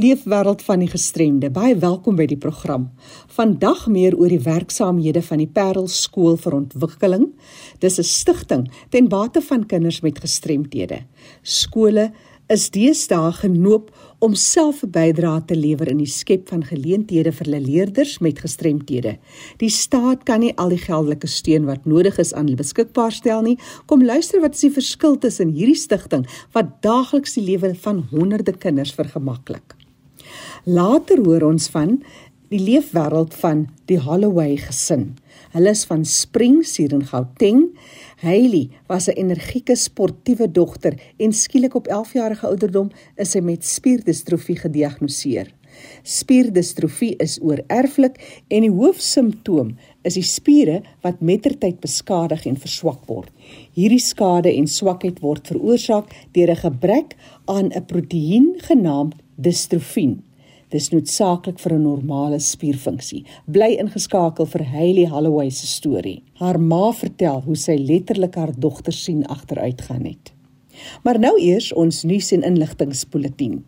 Leefwêreld van die gestremde. Baie welkom by die program. Vandag meer oor die werksaamhede van die Parel Skool vir Ontwikkeling. Dis 'n stigting ten bate van kinders met gestremthede. Skole is deesdae genoop om self 'n bydrae te lewer in die skep van geleenthede vir hulle leerders met gestremthede. Die staat kan nie al die geldelike steun wat nodig is aan beskikbaar stel nie. Kom luister wat is die verskil tussen hierdie stigting wat daagliks die lewe van honderde kinders vergemaklik. Later hoor ons van die leefwêreld van die Holloway gesin. Hulle is van Springs hier in Gauteng. Hailey was 'n energieke sportiewe dogter en skielik op 11 jarige ouderdom is sy met spierdistrofie gediagnoseer. Spierdistrofie is oorerflik en die hoofsimptoom is die spiere wat mettertyd beskadig en verswak word. Hierdie skade en swakheid word veroorsaak deur 'n gebrek aan 'n proteïen genaamd distrofien. Dis noodsaaklik vir 'n normale spierfunksie. Bly ingeskakel vir Hailey Holloway se storie. Haar ma vertel hoe sy letterlik haar dogter sien agteruitgaan het. Maar nou eers ons nuus en inligtingspulsatie.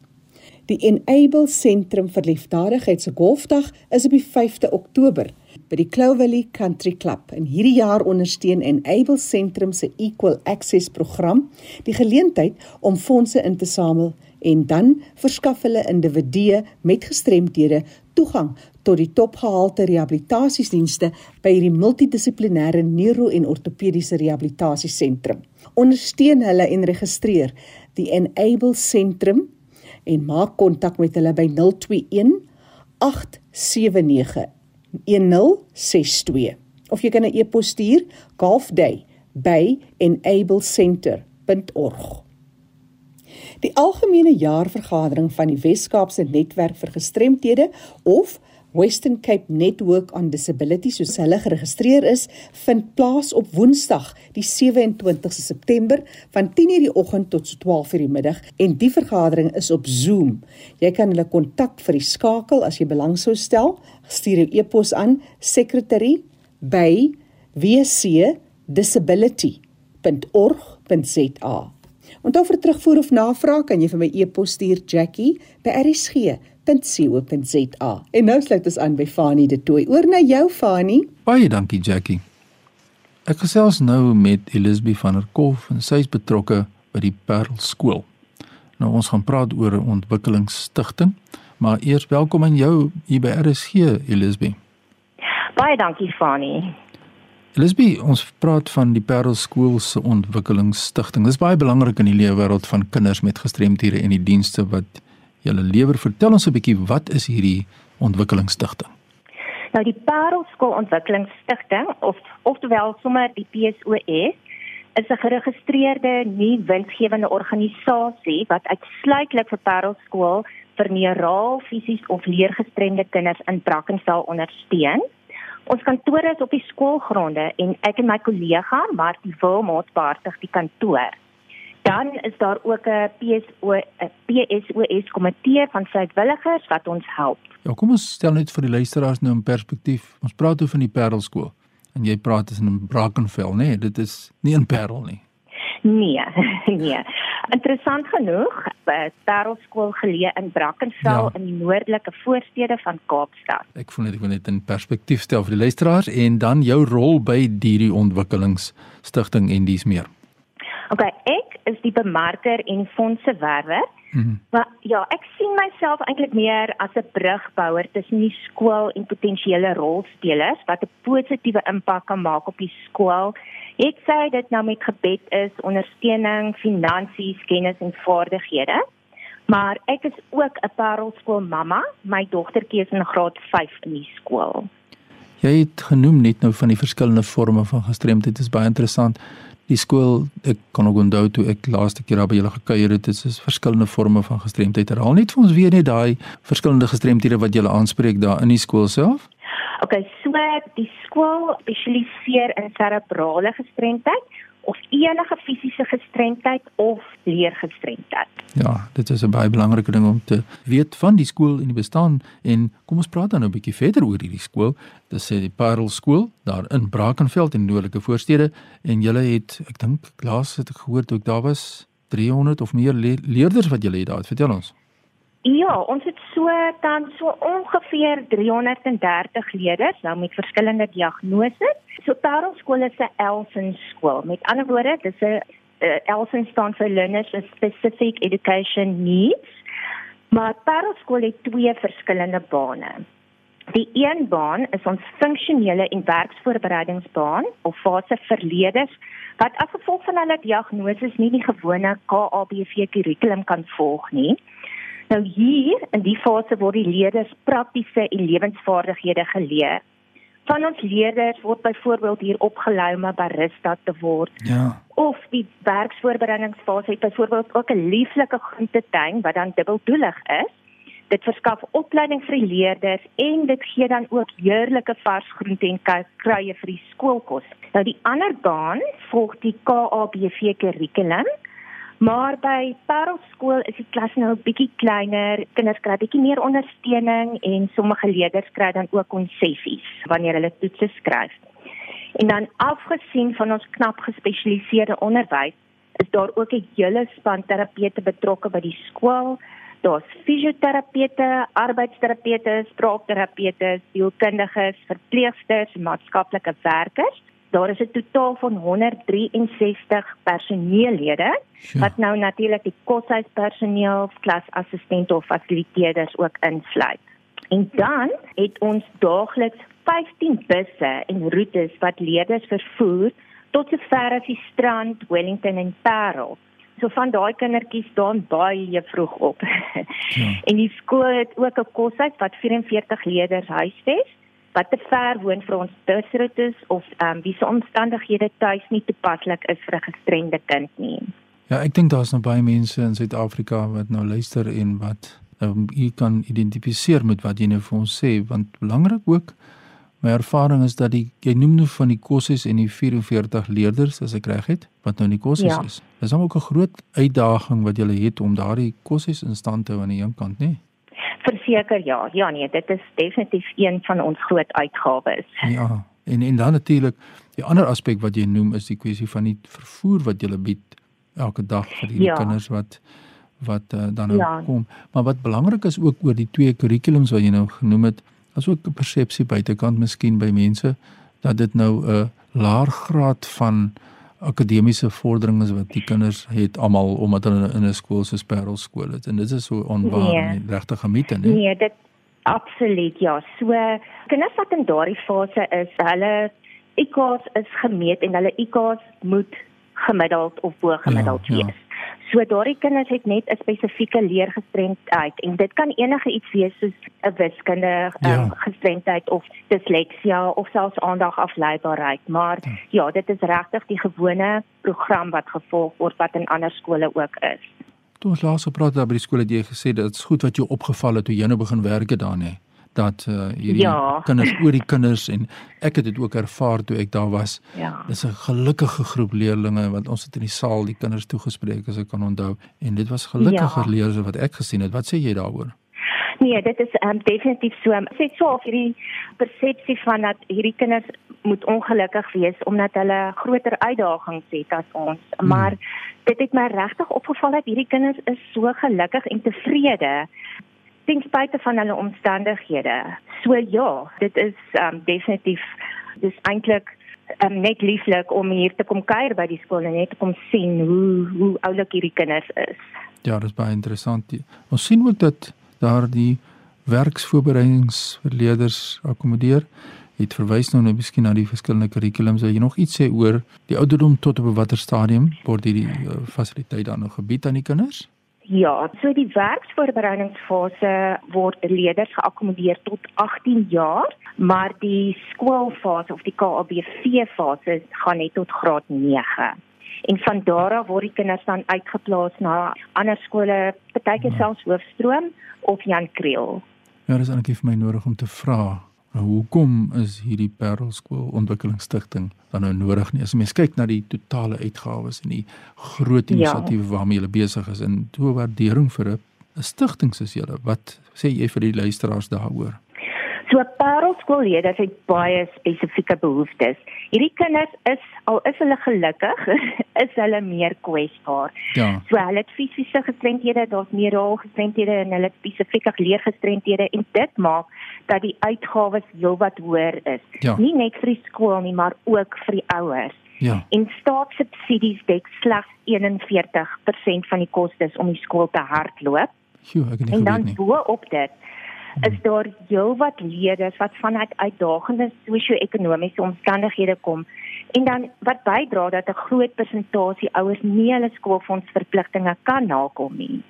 Die Enable Sentrum vir Liefdadigheid se golfdag is op die 5de Oktober by die Clovelly Country Club. En hierdie jaar ondersteun Enable Sentrum se Equal Access program die geleentheid om fondse in te samel en dan verskaf hulle individue met gestremthede toegang tot die topgehalte rehabilitasiedienste by hierdie multidissiplinêre neuro- en ortopediese rehabilitasiesentrum. Ondersteun hulle en registreer die Enable Sentrum en maak kontak met hulle by 021 879 1062 of jy kan 'n e-pos stuur golfday@enablecenter.org Die algemene jaarvergadering van die Wes-Kaapse Netwerk vir Gestremthede of Western Cape Network on Disability soos hulle geregistreer is, vind plaas op Woensdag, die 27ste September van 10:00 die oggend tot 12:00 die middag en die vergadering is op Zoom. Jy kan hulle kontak vir die skakel as jy belang sou stel. Stuur 'n e-pos aan secretary@wcdisability.org.za. Onthou vir terugvoer of navraag kan jy vir my e-pos stuur jackie@rsg.co.za. En nou sluit ons aan by Fanie de Tooy. Oor na jou Fanie. Baie dankie Jackie. Ek gesels nou met Elisabeth van der Kolf en sy is betrokke by die Parel skool. Nou ons gaan praat oor 'n ontwikkelingsstigting, maar eers welkom aan jou hier by RSG Elisabeth. Baie dankie Fanie. Lisbie, ons praat van die Parel skool se ontwikkelingsstigting. Dis baie belangrik in die lewe wêreld van kinders met gestremthede en die dienste wat julle lewer. Vertel ons 'n bietjie wat is hierdie ontwikkelingsstigting? Nou die Parel skool ontwikkelingsstigting of oftewel sommer die PSOS is 'n geregistreerde nie-winsgewende organisasie wat uitsluitlik vir Parel skool vir neuraal, fisies of leergestremde kinders in Brackenfell ondersteun. Ons kantoor is op die skoolgronde en ek en my kollega Martie Wilmot beheer die kantoor. Dan is daar ook 'n PSO 'n PSOS komitee van vrywilligers wat ons help. Ja, kom ons stel net vir die luisteraars nou 'n perspektief. Ons praat oor van die Parelskool en jy praat is in Brackenfell, nê? Nee, dit is nie in Parel nie. Nee, nee. Interessant genoeg, Parelskool geleë in Brackenfell ja. in die noordelike voorstede van Kaapstad. Ek voel net ek wil net in perspektief stel vir die luisteraars en dan jou rol by hierdie ontwikkelingsstigting en dis meer. OK, ek is die bemarker en fondsewerwer. Mm -hmm. Maar ja, ek sien myself eintlik meer as 'n brugbouer tussen die skool en potensiële rolspelers wat 'n positiewe impak kan maak op die skool Ek sê dit nou met gebed is ondersteuning, finansies, kennis en vaardighede. Maar ek is ook 'n parelskool mamma. My dogtertjie is in graad 5 in die skool. Jy het genoem net nou van die verskillende forme van gestremdheid. Dit is baie interessant. Die skool, ek kan ook onthou toe ek laaste keer daar by julle gekuier het, dit is verskillende forme van gestremdheid. Herhaal net vir ons weer net daai verskillende gestremdhede wat jy aanspreek daar in die skool self. Okay, so die skool spesialiseer in cerebrale gestremdheid of enige fisiese gestremdheid of leergestremdheid. Ja, dit is 'n baie belangrike ding om te weet van die skool en die bestaan en kom ons praat dan nou 'n bietjie verder oor hierdie skool. Dit sê die Parel skool daar in Brackenfell in noordelike voorstede en julle het ek dink laas het ek gehoor ek daar was 300 of meer le leerders wat julle het daar. Vertel ons. Ja, ons het so dan so ongeveer 330 leerders nou met verskillende diagnoses. So Parel skool is 'n Elsen skool. Met ander woorde, dis 'n uh, Elsen staan vir Learners with Specific Education Needs. Maar Parel skool het twee verskillende bane. Die een baan is ons funksionele en werksvoorbereidingsbaan of fase vir leerders wat as gevolg van hulle diagnose nie die gewone KABV kurrikulum kan volg nie. Nou hier in die fase word die leerders praktiese en lewensvaardighede geleer. Van ons leerders word byvoorbeeld hier opgelei om 'n barista te word. Ja. Of die werksvoorbereidingsfase het byvoorbeeld ook 'n lieflike groentetuin wat dan dubbeldoelig is Dit verskaf opleiding vir die leerders en dit gee dan ook heerlike vars groente en kruie vir die skoolkos. Nou die ander baan volg die KABV kurrikulum. Maar by Parel skool is die klas nou 'n bietjie kleiner. Kinders kry bietjie meer ondersteuning en sommige leerders kry dan ook konsessies wanneer hulle toetse skryf. En dan afgesien van ons knap gespesialiseerde onderwys, is daar ook 'n hele span terapeute betrokke by die skool daar's fisioterapeute, arbeidsterapeute, spraakterapeute, sielkundiges, verpleegsters, maatskaplike werkers. Daar is 'n totaal van 163 personeellede sure. wat nou natuurlik die koshuispersoneel, klasassistente of fasiliteerders ook insluit. En dan het ons daagliks 15 busse en roetes wat leerders vervoer tot sover as die strand, Wellington en Parel. So van daai kindertjies staan baie vroeg op. ja. En die skool het ook 'n koshuis wat 44 leerders huisves wat te ver woon vir ons busroutes of ehm um, wie se omstandighede tuis nie toepaslik is vir 'n gestremde kind nie. Ja, ek dink daar's nog baie mense in Suid-Afrika wat nou luister en wat um, u kan identifiseer met wat jy nou vir ons sê want belangrik ook My ervaring is dat die jy noem nou van die kosses en die 44 leerders as ek reg het wat nou in die kosses ja. is. Dis dan ook 'n groot uitdaging wat jy het om daardie kosses in stand te hou aan die een kant, nê? Verseker ja. Ja nee, dit is definitief een van ons groot uitgawes. Ja. En en dan natuurlik die ander aspek wat jy noem is die kwessie van die vervoer wat jy bied elke dag vir die ja. kinders wat wat uh, dan nou ja. kom. Maar wat belangrik is ook oor die twee kurrikulums wat jy nou genoem het, as ook 'n persepsie buitekant miskien by mense dat dit nou 'n laer graad van akademiese vordering is wat die kinders het almal omdat hulle in 'n skool soos Parel skool is en dit is so onwaar nee. regtig gemiete nee nee dit absoluut ja so kinders wat in daardie fase is hulle IQs is gemeet en hulle IQs moet gemiddeld of bo gemiddeld ja, ja. So daardie kinders het net 'n spesifieke leergestremdheid en dit kan enige iets wees soos 'n wiskunde ja. um, gestremdheid of disleksia of selfs aandagafleibaarheid, maar ja, ja dit is regtig die gewone program wat gevolg word wat in ander skole ook is. Toe ons laas gepraat het by die skole het jy gesê dit is goed wat jou opgeval het toe jy nou begin werk het daar nê dat uh, hierdie ja. kinders oor die kinders en ek het dit ook ervaar toe ek daar was. Ja. Dis 'n gelukkige groep leerders wat ons het in die saal die kinders toegespreek as ek kan onthou en dit was gelukkige ja. leerders wat ek gesien het. Wat sê jy daaroor? Nee, dit is um, definitief so. Ek sê so of hierdie persepsie van dat hierdie kinders moet ongelukkig wees omdat hulle groter uitdagings het as ons. Hmm. Maar dit het my regtig opgeval dat hierdie kinders is so gelukkig en tevrede ten spyte van hulle omstandighede. So ja, dit is um definitief dis eintlik um net lieflik om hier te kom kuier by die skool en net te kom sien hoe hoe oulik hierdie kinders is. Ja, dit is baie interessant. Ons sien ook dat daar die werksvoorbereidingsverleerders akkommodeer. Het verwys nou net miskien na die verskillende kurrikulums. Wil jy nog iets sê oor die ouderdom tot op watter stadium word hierdie uh, fasiliteit dan nog gebied aan die kinders? Ja, so die werksvoorbereidingsfase word leerders geakkommodeer tot 18 jaar, maar die skoolfase of die KABV fase gaan net tot graad 9. En van daar af word die kinders dan uitgeplaas na ander skole, partyke selfs Hoofstroom of Jan Kriel. Ja, dis eintlik vir my nodig om te vra Nou, hoekom is hierdie Parelskool Ontwikkelingsstigting dan nou nodig nie? As jy mens kyk na die totale uitgawes en die groot inisiatiewe ja. waarmee julle besig is en toe waardering vir 'n stigting soos julle, wat sê jy vir die luisteraars daaroor? So parelskoollede het baie spesifieke behoeftes. Hierdie kinders is al is hulle gelukkig, is hulle meer kwesbaar. Ja. So hulle het fisiese gestremdhede, daar's neuraal gestremdhede en hulle het spesifieke leergestremdhede en dit maak dat die uitgawes heelwat hoër is. Ja. Nie net vir die skool nie, maar ook vir die ouers. Ja. En staatssubsidies dek slegs 41% van die kostes om die skool te hardloop. Sjoe, ek het nie En geweet dan nie. bo op dit is daar heelwat leerders wat vanuit uitdagende sosio-ekonomiese omstandighede kom en dan wat bydra dat 'n groot persentasie ouers nie hulle skoolfondsverpligtinge kan nakom nie.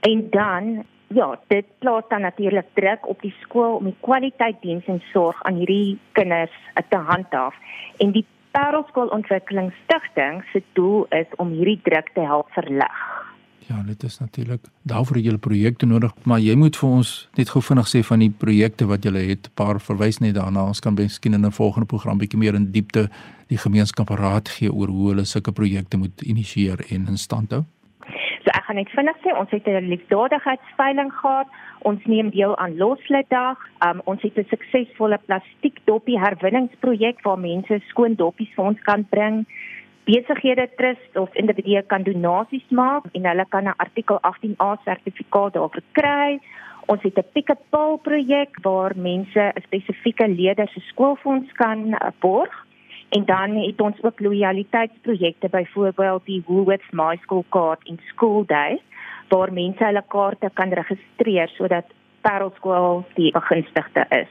En dan ja, dit plaas dan natuurlik druk op die skool om die kwaliteit diens en sorg aan hierdie kinders te handhaaf. En die Parelskool Ontwikkelingsstigting se doel is om hierdie druk te help verlig. Ja, dit is natuurlik daarvoor jy projekte nodig, maar jy moet vir ons net gou vinnig sê van die projekte wat jy het. 'n Paar verwys net daarna. Ons kan miskien in 'n volgende program bietjie meer in diepte die gemeenskap raad gee oor hoe hulle sulke projekte moet initieer en in stand hou. So ek gaan net vinnig sê ons het 'n liefdadigheidsveiling gehad. Ons neem deel aan Loslitdag. Um, ons het 'n suksesvolle plastiekdoppie herwinningsprojek waar mense skoon doppies vir ons kan bring. Besighede trust of individue kan donasies maak en hulle kan 'n artikel 18A sertifikaat daarvoor kry. Ons het 'n pick up pal projek waar mense 'n spesifieke leerders se skoolfonds kan uh, borg. En dan het ons ook loyaliteitsprojekte byvoorbeeld die Woolworths My School kaart en School Day waar mense hulle kaarte kan registreer sodat Parelskool die begunstigde is.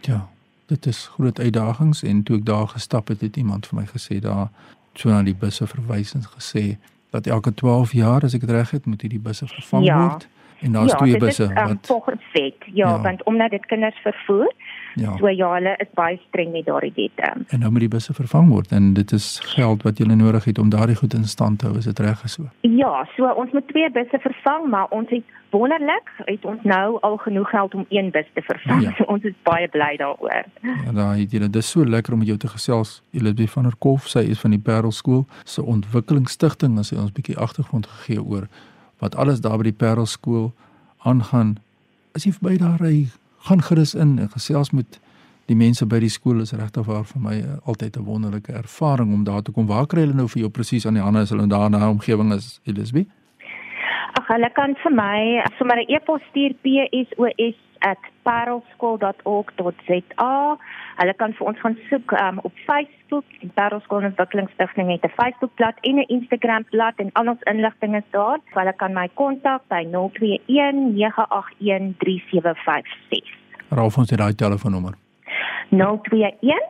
Ja, dit is groot uitdagings en toe ek daar gestap het, het iemand vir my gesê daar so na die busse verwys en gesê dat elke 12 jaar as ek dit reg het, moet hierdie busse vervang Ja. word. En daar's ja, twee busse is, um, wat volgens wet. Ja, Ja. want omdat dit kinders vervoer, ja, so ja, hulle is baie streng met daardie wette. en nou moet die busse vervang word en dit is geld wat jy nodig het om daardie goed in stand te hou, is dit reg so? Ja, so ons moet twee busse vervang, maar ons het wonderlik het ons nou al genoeg geld om een bus te vervang. Ja. So ons is baie bly daaroor. Ja, daar het jy dis so lekker om met jou te gesels. Elisabeth van der Kolf, sy is van die Parel skool se ontwikkelingsstigting en sy ons 'n bietjie agtergrond gegee oor wat alles daar by die Parel skool aangaan. As jy verby daar ry, gaan gerus in en gesels met die mense by die skool is regtig waar vir my uh, altyd 'n wonderlike ervaring om daar te kom. Waar kry hulle nou vir jou presies aan die hande as hulle daar na omgewing is, Elisabeth? Ag, hulle kan vir my sommer 'n e-pos stuur psos@parelskool.org.za. Hulle kan vir ons gaan soek um, op Facebook. Die Parelskool Ontwikkelingsstigting het 'n Facebookblad en 'n Instagramblad en al ons inligting is daar. So hulle kan my kontak by 021 981 3756. Raaf ons daai telefoonnommer. 021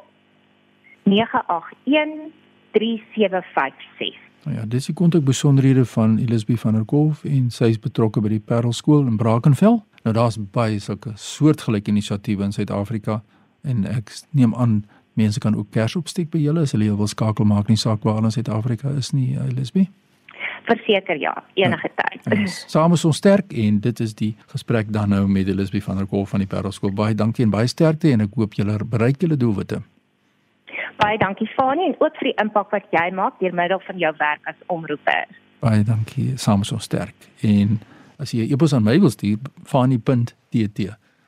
981 3756. Nou ja, dis die kontak besonderhede van Elisabeth van der Kolf en sy is betrokke by die Parel skool in Brackenfell. Nou daar's baie sulke soortgelyke inisiatiewe in Suid-Afrika en ek neem aan mense kan ook kers opsteek by julle as hulle wil skakel maak nie saak waar in Suid-Afrika is nie, Elisabeth. Verseker ja, enige tyd. En saam is ons sterk en dit is die gesprek dan nou met Elisabeth van der Kolf van die Parel skool. Baie dankie en baie sterkte en ek hoop julle bereik julle doelwitte. Baie dankie Fanie en ook vir die impak wat jy maak deur middel van jou werk as omroeper. Baie dankie, saam ons sterk. En as jy 'n e-pos aan my wil stuur, fani.tt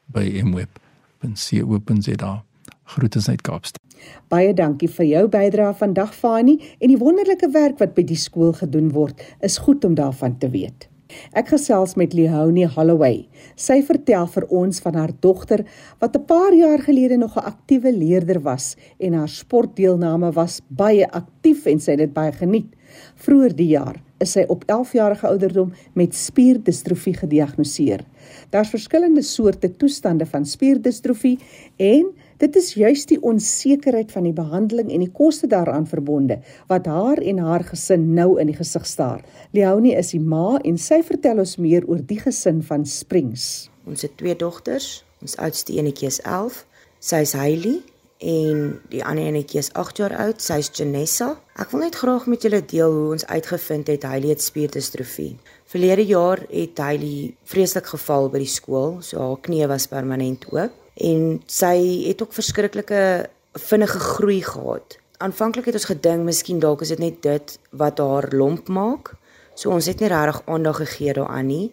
by mweb.co.za. Groete uit Kaapstad. Baie dankie vir jou bydrae vandag Fani en die wonderlike werk wat by die skool gedoen word. Is goed om daarvan te weet. Ek gesels met Leonie Holloway. Sy vertel vir ons van haar dogter wat 'n paar jaar gelede nog 'n aktiewe leerder was en haar sportdeelname was baie aktief en sy het dit baie geniet. Vroeger die jaar is sy op 11 jarige ouderdom met spierdistrofie gediagnoseer. Daar's verskillende soorte toestande van spierdistrofie en dit is juis die onsekerheid van die behandeling en die koste daaraan verbonde wat haar en haar gesin nou in die gesig staar. Leonie is die ma en sy vertel ons meer oor die gesin van Springs. Ons het twee dogters. Ons oudste enetjie is 11. Sy's Hailey en die ander enetjie is 8 jaar oud. Sy's Janessa. Ek wil net graag met julle deel hoe ons uitgevind het Hailey het spierdistrofie. Verlede jaar het Hailey vreeslik geval by die skool, so haar knie was permanent oop en sy het ook verskriklike vinnige groei gehad. Aanvanklik het ons gedink miskien dalk is dit net dit wat haar lomp maak. So ons het nie regtig aandag gegee daaraan nie.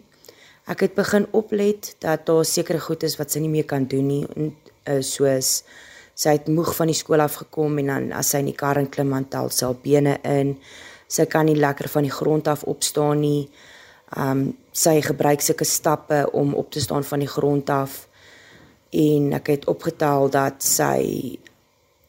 Ek het begin oplet dat daar sekere goed is wat sy nie meer kan doen nie. En is soos sy het moeg van die skool af gekom en dan as sy in die kar klim dan tel sy haar bene in. Sy kan nie lekker van die grond af opstaan nie. Um sy gebruik sulke stappe om op te staan van die grond af. En ek het opgetel dat sy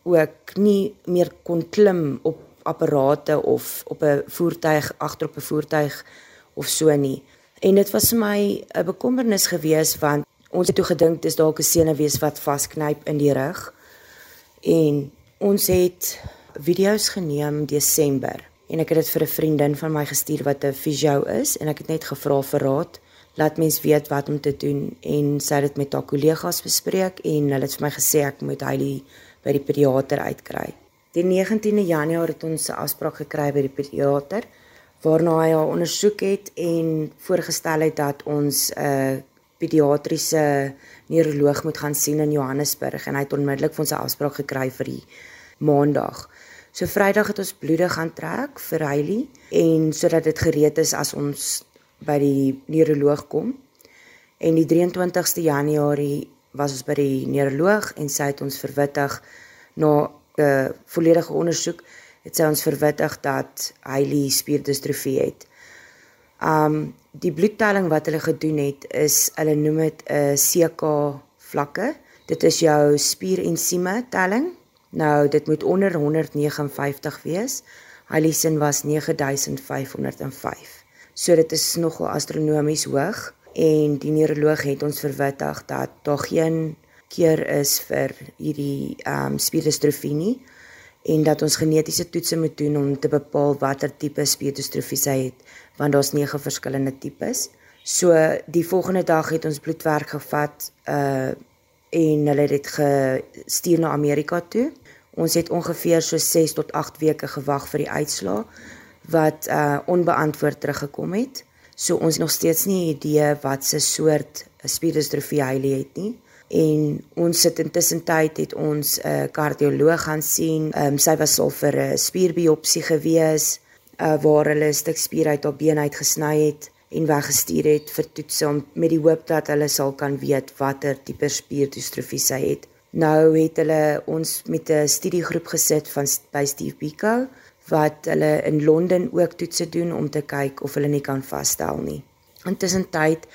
ook nie meer kon klim op apparate of op 'n voertuig agter op 'n voertuig of so nie. En dit was vir my 'n bekommernis geweest want ons het toe gedink dis dalk 'n senuwees wat vasknyp in die rug. En ons het video's geneem Desember en ek het dit vir 'n vriendin van my gestuur wat 'n fisio is en ek het net gevra vir raad laat mens weet wat om te doen en sy het dit met haar kollegas bespreek en hulle het vir my gesê ek moet hy by die pediater uitkry. Die 19de Januarie het ons 'n afspraak gekry by die pediater waarna hy haar ondersoek het en voorgestel het dat ons 'n uh, pediatriese neuroloog moet gaan sien in Johannesburg en hy het onmiddellik vir ons 'n afspraak gekry vir die maandag. So Vrydag het ons bloede gaan trek vir Hailey en sodat dit gereed is as ons by die neuroloog kom. En die 23ste Januarie was ons by die neuroloog en sy het ons verwittig na 'n uh, volledige ondersoek het sy ons verwittig dat Hailey spierdistrofie het. Um die bloedtelling wat hulle gedoen het is hulle noem dit 'n uh, CK vlakke. Dit is jou spierensieme telling. Nou dit moet onder 159 wees. Alison was 9505. So dit is nogal astronomies hoog en die neuroloog het ons verwittig dat daar geen keer is vir hierdie ehm um, spierdistrofie nie en dat ons genetiese toetse moet doen om te bepaal watter tipe spierdistrofie sy het want daar's nege verskillende tipes. So die volgende dag het ons bloedwerk gevat uh en hulle het dit gestuur na Amerika toe. Ons het ongeveer so 6 tot 8 weke gewag vir die uitslae wat uh onbeantwoord teruggekom het. So ons nog steeds nie 'n idee wat se soort spierdistrofie hy het nie. En ons sit intussen tyd het ons 'n uh, kardioloog gaan sien. Ehm um, sy was al vir 'n spierbiopsie gewees uh, waar hulle 'n stuk spier uit haar been uitgesny het en weggestuur het vir toetse om met die hoop dat hulle sal kan weet watter tipe spierdistrofie sy het. Nou het hulle ons met 'n studiegroep gesit van by Steve Biko wat hulle in Londen ook toetse doen om te kyk of hulle nie kan vasstel nie. Intussen tyd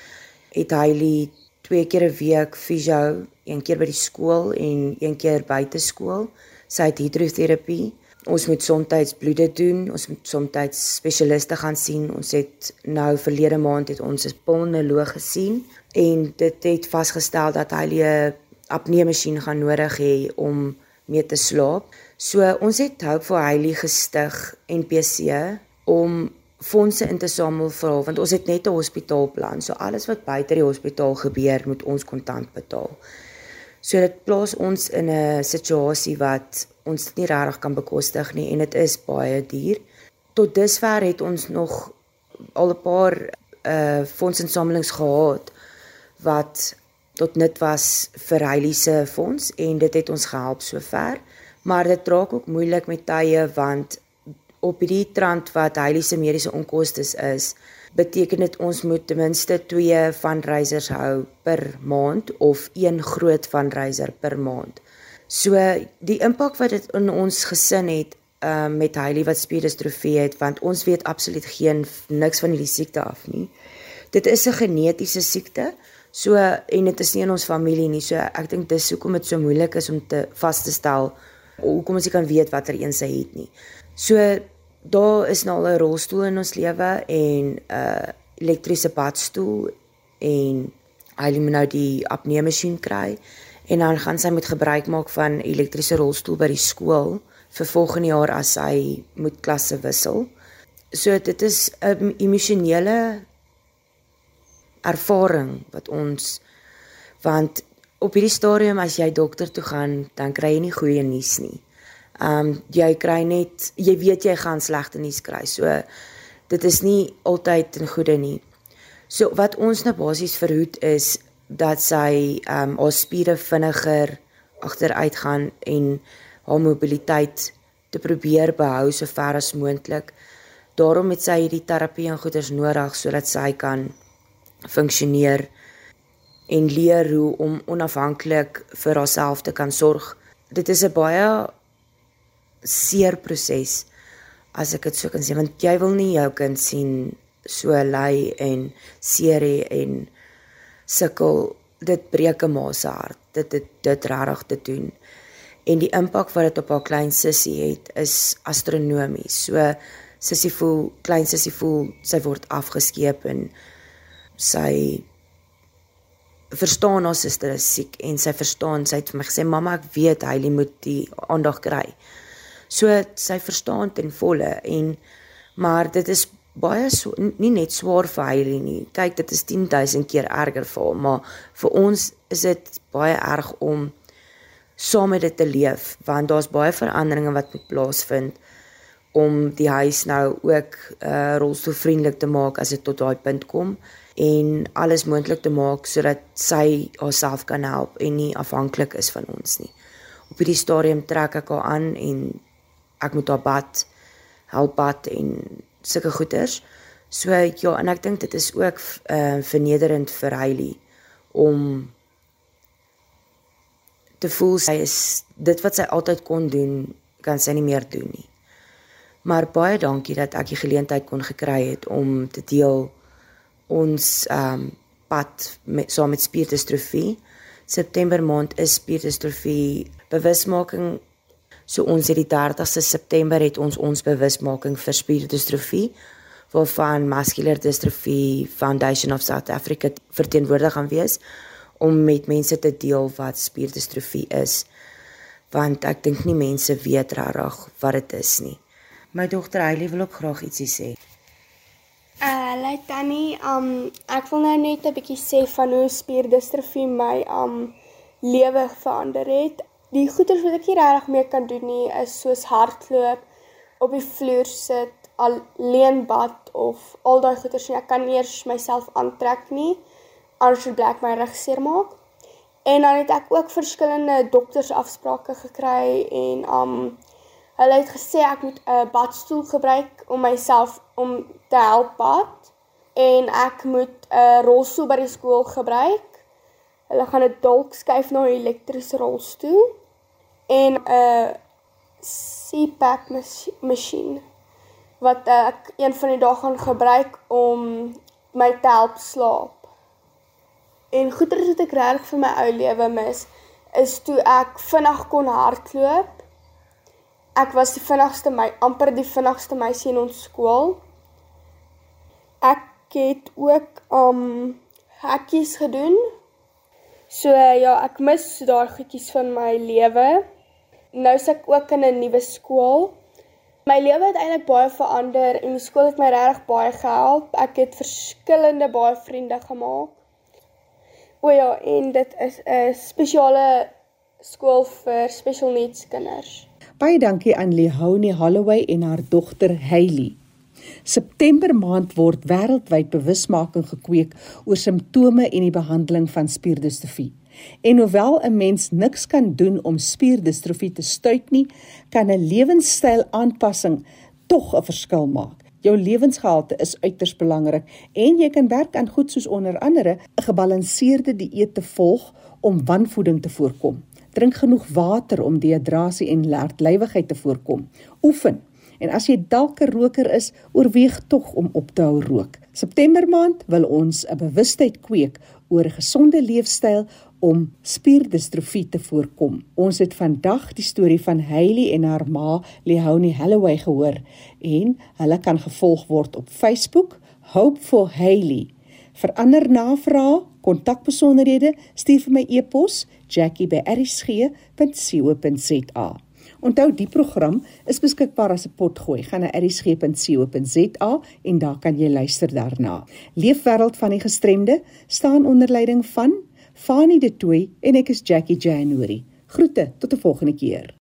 het Hailey twee keer 'n week fisio, een keer by die skool en een keer buite skool. Sy het hidroterapie Ons moet soms bloede doen, ons moet soms spesialiste gaan sien. Ons het nou verlede maand het ons 'n pulmonoloog gesien en dit het vasgestel dat hy 'n apnee masjien gaan nodig hê om mee te slaap. So ons het Hope for Hailey gestig NPC om fondse in te samel vir haar want ons het net 'n hospitaalplan. So alles wat buite die hospitaal gebeur, moet ons kontant betaal. So dit plaas ons in 'n situasie wat ons nie regtig kan bekostig nie en dit is baie duur. Tot dusver het ons nog al 'n paar uh fondsinsamelings gehad wat tot nut was vir Hailey se fonds en dit het ons gehelp sover. Maar dit raak ook moeilik met tye want op hierdie trant wat Hailey se mediese onkoste is, beteken dit ons moet ten minste 2 fundraisers hou per maand of een groot fundraiser per maand. So die impak wat dit in ons gesin het um, met Hailey wat spierdistrofie het want ons weet absoluut geen niks van hierdie siekte af nie. Dit is 'n genetiese siekte. So en dit is nie in ons familie nie. So ek dink dis hoekom dit so moeilik is om te vas te stel hoekom ons nie kan weet watter een sy het nie. So daar is nou al 'n rolstoel in ons lewe en 'n uh, elektriese badstoel en hy moet nou die apnee masjien kry en dan gaan sy moet gebruik maak van elektriese rolstoel by die skool vir volgende jaar as sy moet klasse wissel. So dit is 'n emosionele ervaring wat ons want op hierdie stadium as jy dokter toe gaan, dan kry jy nie goeie nuus nie. Um jy kry net jy weet jy gaan slegte nuus kry. So dit is nie altyd 'n goeie nie. So wat ons nou basies verhoed is dat sy ehm um, haar spiere vinniger agteruit gaan en haar mobiliteit te probeer behou so ver as moontlik. Daarom het sy hierdie terapie en goeders nodig sodat sy kan funksioneer. en leer hoe om onafhanklik vir haarself te kan sorg. Dit is 'n baie seer proses as ek dit so kan sê want jy wil nie jou kind sien so ly en seer hê en sukkel dit breek 'n ma se hart dit dit dit regtig te doen en die impak wat dit op haar klein sussie het is astronomies so sussie voel klein sussie voel sy word afgeskeep en sy verstaan haar suster is siek en sy verstaan sy het vir my gesê mamma ek weet hy moet die aandag kry So sy verstaan ten volle en maar dit is baie so, nie net swaar vir hy nie. Kyk, dit is 10000 keer erger vir hom, maar vir ons is dit baie erg om saam met dit te leef want daar's baie veranderinge wat moet plaasvind om die huis nou ook uh rolstoelvriendelik te maak as dit tot daai punt kom en alles moontlik te maak sodat sy haarself kan help en nie afhanklik is van ons nie. Op hierdie stadium trek ek haar aan en ek moet haar bad help bad en sulke goeders. So ja, en ek dink dit is ook uh vernederend vir Hailey om te voel sy is dit wat sy altyd kon doen, kan sy nie meer doen nie. Maar baie dankie dat ek die geleentheid kon gekry het om te deel ons um pad met saam met spierdistrofie. September maand is spierdistrofie bewusmaking So ons het die 30ste September het ons ons bewusmaking vir spierdistrofie waarvan Muscular Dystrophy Foundation of South Africa verteenwoordig gaan wees om met mense te deel wat spierdistrofie is want ek dink nie mense weet regtig wat dit is nie. My dogter Hailey wil ook graag ietsie sê. Uh, like Tannie, um ek wil nou net 'n bietjie sê van hoe spierdistrofie my um lewe verander het die goeders wat ek nie regtig meer kan doen nie is soos hardloop, op die vloer sit, alleen bad of al daai goeders nie. Ek kan nie eers myself aantrek nie anders sou blik my rug seer maak. En dan het ek ook verskillende doktersafsprake gekry en um hulle het gesê ek moet 'n badstoel gebruik om myself om te help bad en ek moet 'n rolstoel by die skool gebruik. Hulle gaan dit dalk skuif na 'n elektriese rolstoel en 'n CPAP masjien wat ek een van die dae gaan gebruik om my te help slaap. En goeders wat ek regtig vir my ou lewe mis is toe ek vinnig kon hardloop. Ek was die vinnigste my amper die vinnigste meisie in ons skool. Ek het ook um hekkies gedoen. So ja, ek mis daai goedjies van my lewe nou is ek ook in 'n nuwe skool. My lewe het eintlik baie verander en die skool het my regtig baie gehelp. Ek het verskillende baie vriende gemaak. O ja, en dit is 'n spesiale skool vir special needs kinders. Baie dankie aan Lehonie Holloway en haar dogter Hailey. September maand word wêreldwyd bewusmaking gekweek oor simptome en die behandeling van spierdistrofie. En hoewel 'n mens niks kan doen om spierdistrofie te stuit nie, kan 'n lewenstyl-aanpassing tog 'n verskil maak. Jou lewensgehalte is uiters belangrik en jy kan werk aan goed soos onder andere 'n gebalanseerde dieet te volg om wanvoeding te voorkom. Drink genoeg water om dehydrasie en lertlywigheid te voorkom. Oefen. En as jy dalk 'n roker is, oorweeg tog om op te hou rook. September maand wil ons 'n bewustheid kweek oor 'n gesonde leefstyl om spierdistrofie te voorkom. Ons het vandag die storie van Hailey en haar ma, Leonie Holloway gehoor en hulle kan gevolg word op Facebook, Hope for Hailey. Vir ander navrae, kontakbesonderhede, stuur vir my e-pos jackie@rsg.co.za. Onthou die program is beskikbaar as 'n potgooi. Gaan na rsg.co.za en daar kan jy luister daarna. Leefwêreld van die gestremde staan onder leiding van Fanie De Tooy en ek is Jackie January. Groete tot 'n volgende keer.